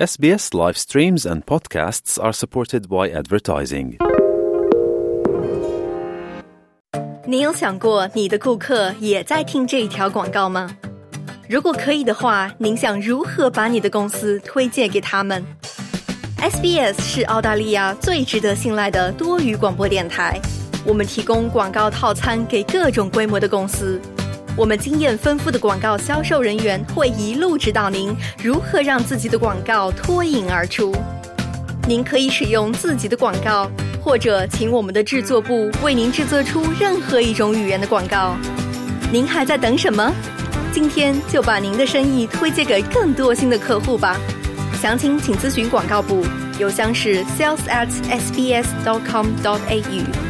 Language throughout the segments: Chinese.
SBS live streams and podcasts are supported by advertising. 你有想过你的顾客也在听这一条广告吗？如果可以的话，您想如何把你的公司推荐给他们？SBS 是澳大利亚最值得信赖的多语广播电台，我们提供广告套餐给各种规模的公司。我们经验丰富的广告销售人员会一路指导您如何让自己的广告脱颖而出。您可以使用自己的广告，或者请我们的制作部为您制作出任何一种语言的广告。您还在等什么？今天就把您的生意推荐给更多新的客户吧。详情请咨询广告部，邮箱是 sales at sbs dot com dot au。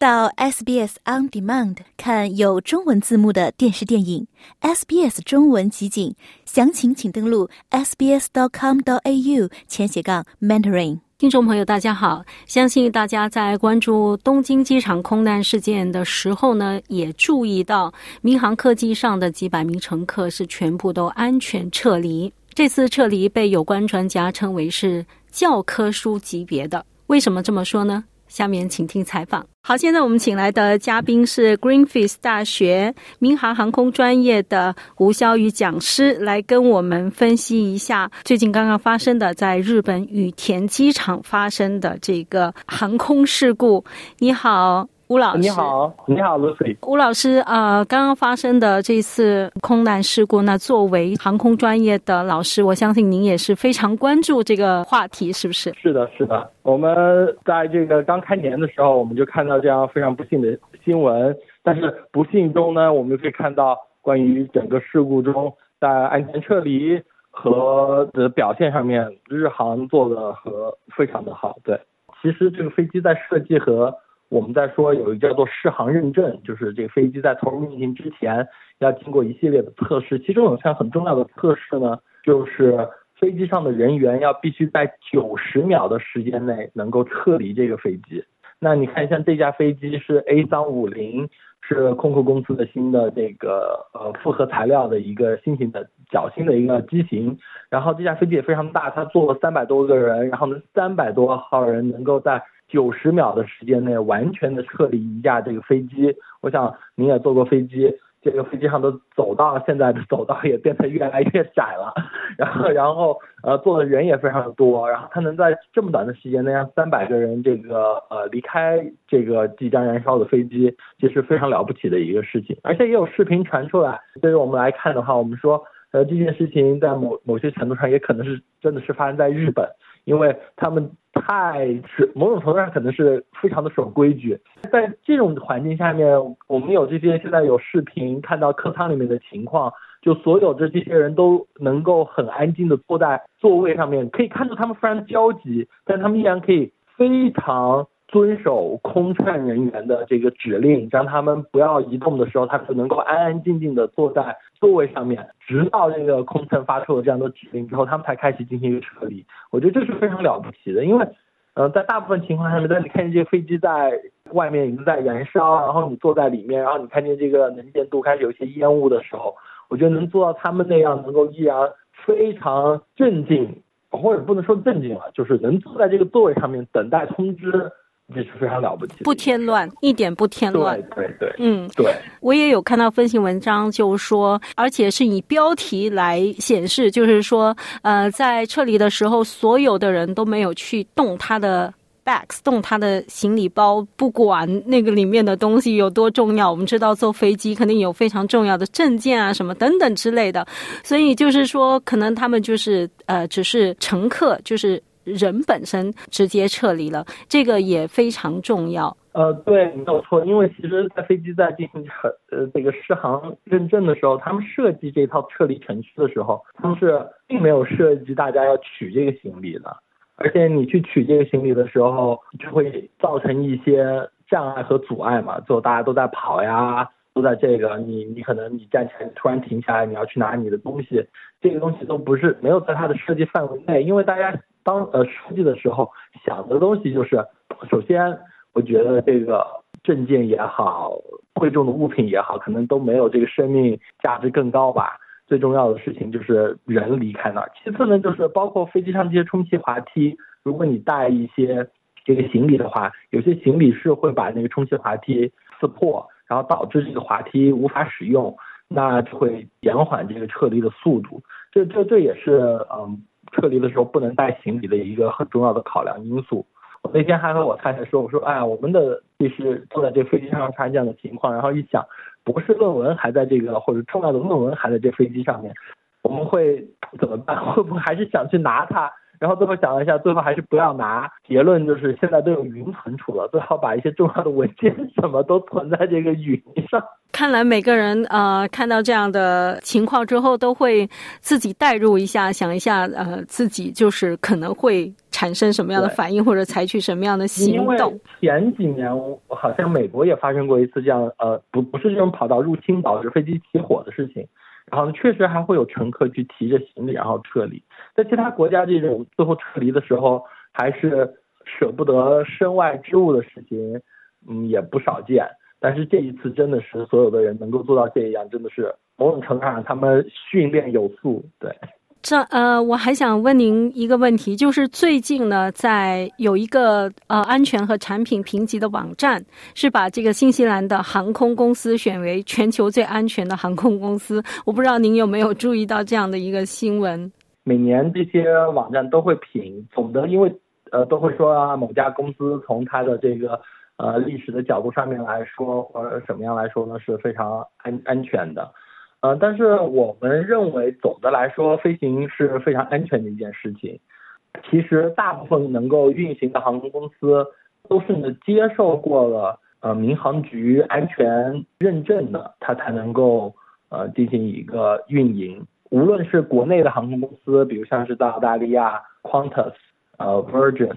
到 SBS On Demand 看有中文字幕的电视电影，SBS 中文集锦，详情请登录 sbs.com.au 前斜杠 mentoring。听众朋友，大家好！相信大家在关注东京机场空难事件的时候呢，也注意到民航客机上的几百名乘客是全部都安全撤离。这次撤离被有关专家称为是教科书级别的。为什么这么说呢？下面请听采访。好，现在我们请来的嘉宾是 Greenfield 大学民航航空专业的吴潇宇讲师，来跟我们分析一下最近刚刚发生的在日本羽田机场发生的这个航空事故。你好。吴老师，你好，你好，Lucy。吴老师，呃，刚刚发生的这次空难事故，那作为航空专业的老师，我相信您也是非常关注这个话题，是不是？是的，是的。我们在这个刚开年的时候，我们就看到这样非常不幸的新闻，但是不幸中呢，我们可以看到关于整个事故中在安全撤离和的表现上面，日航做的和非常的好。对，其实这个飞机在设计和我们在说有一个叫做适航认证，就是这个飞机在投入运行之前要经过一系列的测试，其中有项很重要的测试呢，就是飞机上的人员要必须在九十秒的时间内能够撤离这个飞机。那你看，像这架飞机是 A 三五零，是空客公司的新的这个呃复合材料的一个新型的较新的一个机型，然后这架飞机也非常大，它坐了三百多个人，然后呢三百多号人能够在。九十秒的时间内完全的撤离一架这个飞机，我想您也坐过飞机，这个飞机上的走道现在的走道也变得越来越窄了，然后然后呃坐的人也非常的多，然后他能在这么短的时间内让三百个人这个呃离开这个即将燃烧的飞机，这是非常了不起的一个事情，而且也有视频传出来，对于我们来看的话，我们说呃这件事情在某某些程度上也可能是真的是发生在日本。因为他们太是某种程度上可能是非常的守规矩，在这种环境下面，我们有这些现在有视频看到客舱里面的情况，就所有的这些人都能够很安静的坐在座位上面，可以看出他们非常焦急，但他们依然可以非常。遵守空乘人员的这个指令，让他们不要移动的时候，他就能够安安静静的坐在座位上面，直到这个空乘发出了这样的指令之后，他们才开始进行一个撤离。我觉得这是非常了不起的，因为，呃，在大部分情况下面，当你看见这个飞机在外面已经在燃烧，然后你坐在里面，然后你看见这个能见度开始有一些烟雾的时候，我觉得能做到他们那样，能够依然非常镇静，或者不能说镇静了，就是能坐在这个座位上面等待通知。这是非常了不起，不添乱，一点不添乱。对对，嗯，对。我也有看到分析文章，就是说，而且是以标题来显示，就是说，呃，在撤离的时候，所有的人都没有去动他的 bags，动他的行李包，不管那个里面的东西有多重要。我们知道坐飞机肯定有非常重要的证件啊，什么等等之类的，所以就是说，可能他们就是呃，只是乘客，就是。人本身直接撤离了，这个也非常重要。呃，对，没有错，因为其实，在飞机在进行撤呃这个试航认证的时候，他们设计这套撤离程序的时候，他们是并没有设计大家要取这个行李的，而且你去取这个行李的时候，就会造成一些障碍和阻碍嘛，就大家都在跑呀，都在这个，你你可能你站起来突然停下来，你要去拿你的东西，这个东西都不是没有在它的设计范围内，因为大家。当呃设计的时候想的东西就是，首先我觉得这个证件也好，贵重的物品也好，可能都没有这个生命价值更高吧。最重要的事情就是人离开那儿。其次呢，就是包括飞机上这些充气滑梯，如果你带一些这个行李的话，有些行李是会把那个充气滑梯刺破，然后导致这个滑梯无法使用，那就会延缓这个撤离的速度。这这这也是嗯撤离的时候不能带行李的一个很重要的考量因素。我那天还和我太太说，我说哎呀，我们的律师坐在这飞机上发生这样的情况，然后一想，博士论文还在这个或者重要的论文还在这飞机上面，我们会怎么办？会不会还是想去拿它？然后最后想了一下，最后还是不要拿。结论就是现在都有云存储了，最好把一些重要的文件什么都存在这个云上。看来每个人呃看到这样的情况之后，都会自己代入一下，想一下呃自己就是可能会产生什么样的反应，或者采取什么样的行动。前几年好像美国也发生过一次这样呃不不是这种跑道入侵导致飞机起火的事情。然后确实还会有乘客去提着行李然后撤离，在其他国家这种最后撤离的时候，还是舍不得身外之物的事情，嗯，也不少见。但是这一次真的是所有的人能够做到这样，真的是某种程度上他们训练有素，对。这呃，我还想问您一个问题，就是最近呢，在有一个呃安全和产品评级的网站，是把这个新西兰的航空公司选为全球最安全的航空公司。我不知道您有没有注意到这样的一个新闻？每年这些网站都会评，总的因为呃都会说啊，某家公司从它的这个呃历史的角度上面来说，或者什么样来说呢，是非常安安全的。呃，但是我们认为，总的来说，飞行是非常安全的一件事情。其实，大部分能够运行的航空公司都是呢接受过了呃民航局安全认证的，它才能够呃进行一个运营。无论是国内的航空公司，比如像是到澳大利亚 Qantas、呃 Virgin。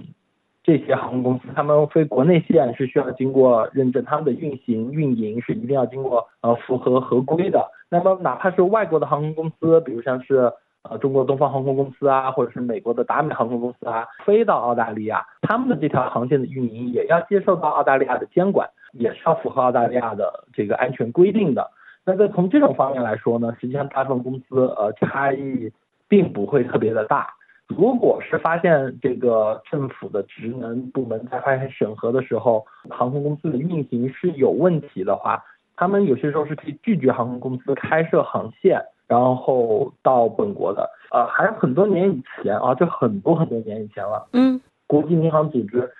这些航空公司，他们飞国内线是需要经过认证，他们的运行运营是一定要经过呃符合合规的。那么哪怕是外国的航空公司，比如像是呃中国东方航空公司啊，或者是美国的达美航空公司啊，飞到澳大利亚，他们的这条航线的运营也要接受到澳大利亚的监管，也是要符合澳大利亚的这个安全规定的。那在从这种方面来说呢，实际上大部分公司呃差异并不会特别的大。如果是发现这个政府的职能部门在发现审核的时候，航空公司的运行是有问题的话，他们有些时候是可以拒绝航空公司开设航线，然后到本国的。呃，还有很多年以前啊，这很多很多年以前了。嗯，国际民航组织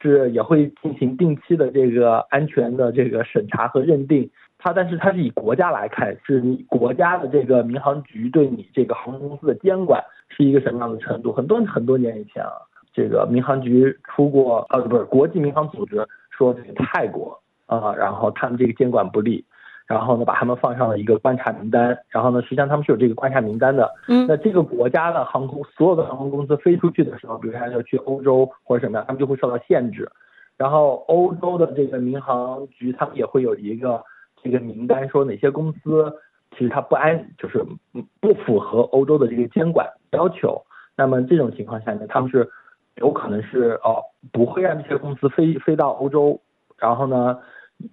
是也会进行定期的这个安全的这个审查和认定。它但是它是以国家来看，是你国家的这个民航局对你这个航空公司的监管是一个什么样的程度？很多很多年以前啊，这个民航局出过啊不是国际民航组织说这个泰国啊，然后他们这个监管不力，然后呢把他们放上了一个观察名单，然后呢实际上他们是有这个观察名单的。嗯。那这个国家的航空所有的航空公司飞出去的时候，比如说要去欧洲或者什么样，他们就会受到限制。然后欧洲的这个民航局他们也会有一个。这个名单说哪些公司其实它不安，就是不符合欧洲的这个监管要求。那么这种情况下呢，他们是有可能是哦不会让这些公司飞飞到欧洲，然后呢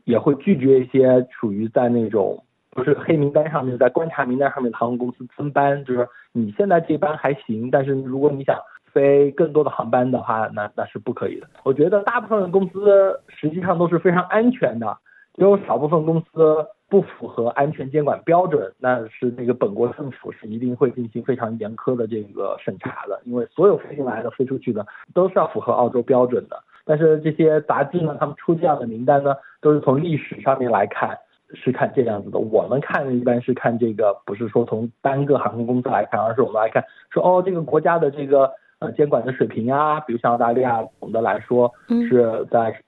也会拒绝一些属于在那种不是黑名单上面，在观察名单上面的航空公司增班，就是你现在这班还行，但是如果你想飞更多的航班的话，那那是不可以的。我觉得大部分的公司实际上都是非常安全的。有少部分公司不符合安全监管标准，那是那个本国政府是一定会进行非常严苛的这个审查的，因为所有飞进来的、飞出去的都是要符合澳洲标准的。但是这些杂志呢，他们出这样的名单呢，都是从历史上面来看，是看这样子的。我们看一般是看这个，不是说从单个航空公司来看，而是我们来看说哦，这个国家的这个呃监管的水平啊，比如像澳大利亚，总的来说是在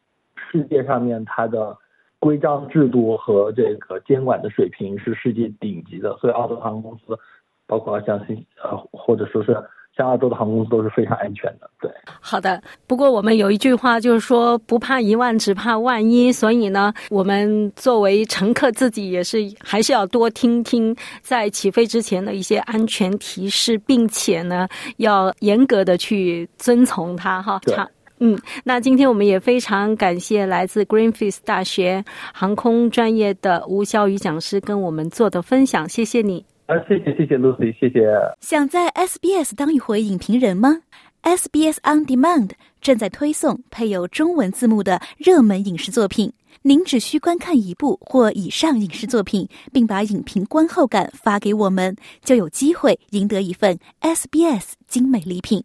世界上面它的。规章制度和这个监管的水平是世界顶级的，所以澳洲航空公司，包括像新呃或者说是像澳洲的航空公司都是非常安全的。对，好的。不过我们有一句话就是说不怕一万，只怕万一。所以呢，我们作为乘客自己也是还是要多听听在起飞之前的一些安全提示，并且呢要严格的去遵从它哈。对。嗯，那今天我们也非常感谢来自 Greenfield 大学航空专业的吴潇宇讲师跟我们做的分享，谢谢你。啊，谢谢谢谢 Lucy，谢谢。想在 SBS 当一回影评人吗？SBS On Demand 正在推送配有中文字幕的热门影视作品。您只需观看一部或以上影视作品，并把影评观后感发给我们，就有机会赢得一份 SBS 精美礼品。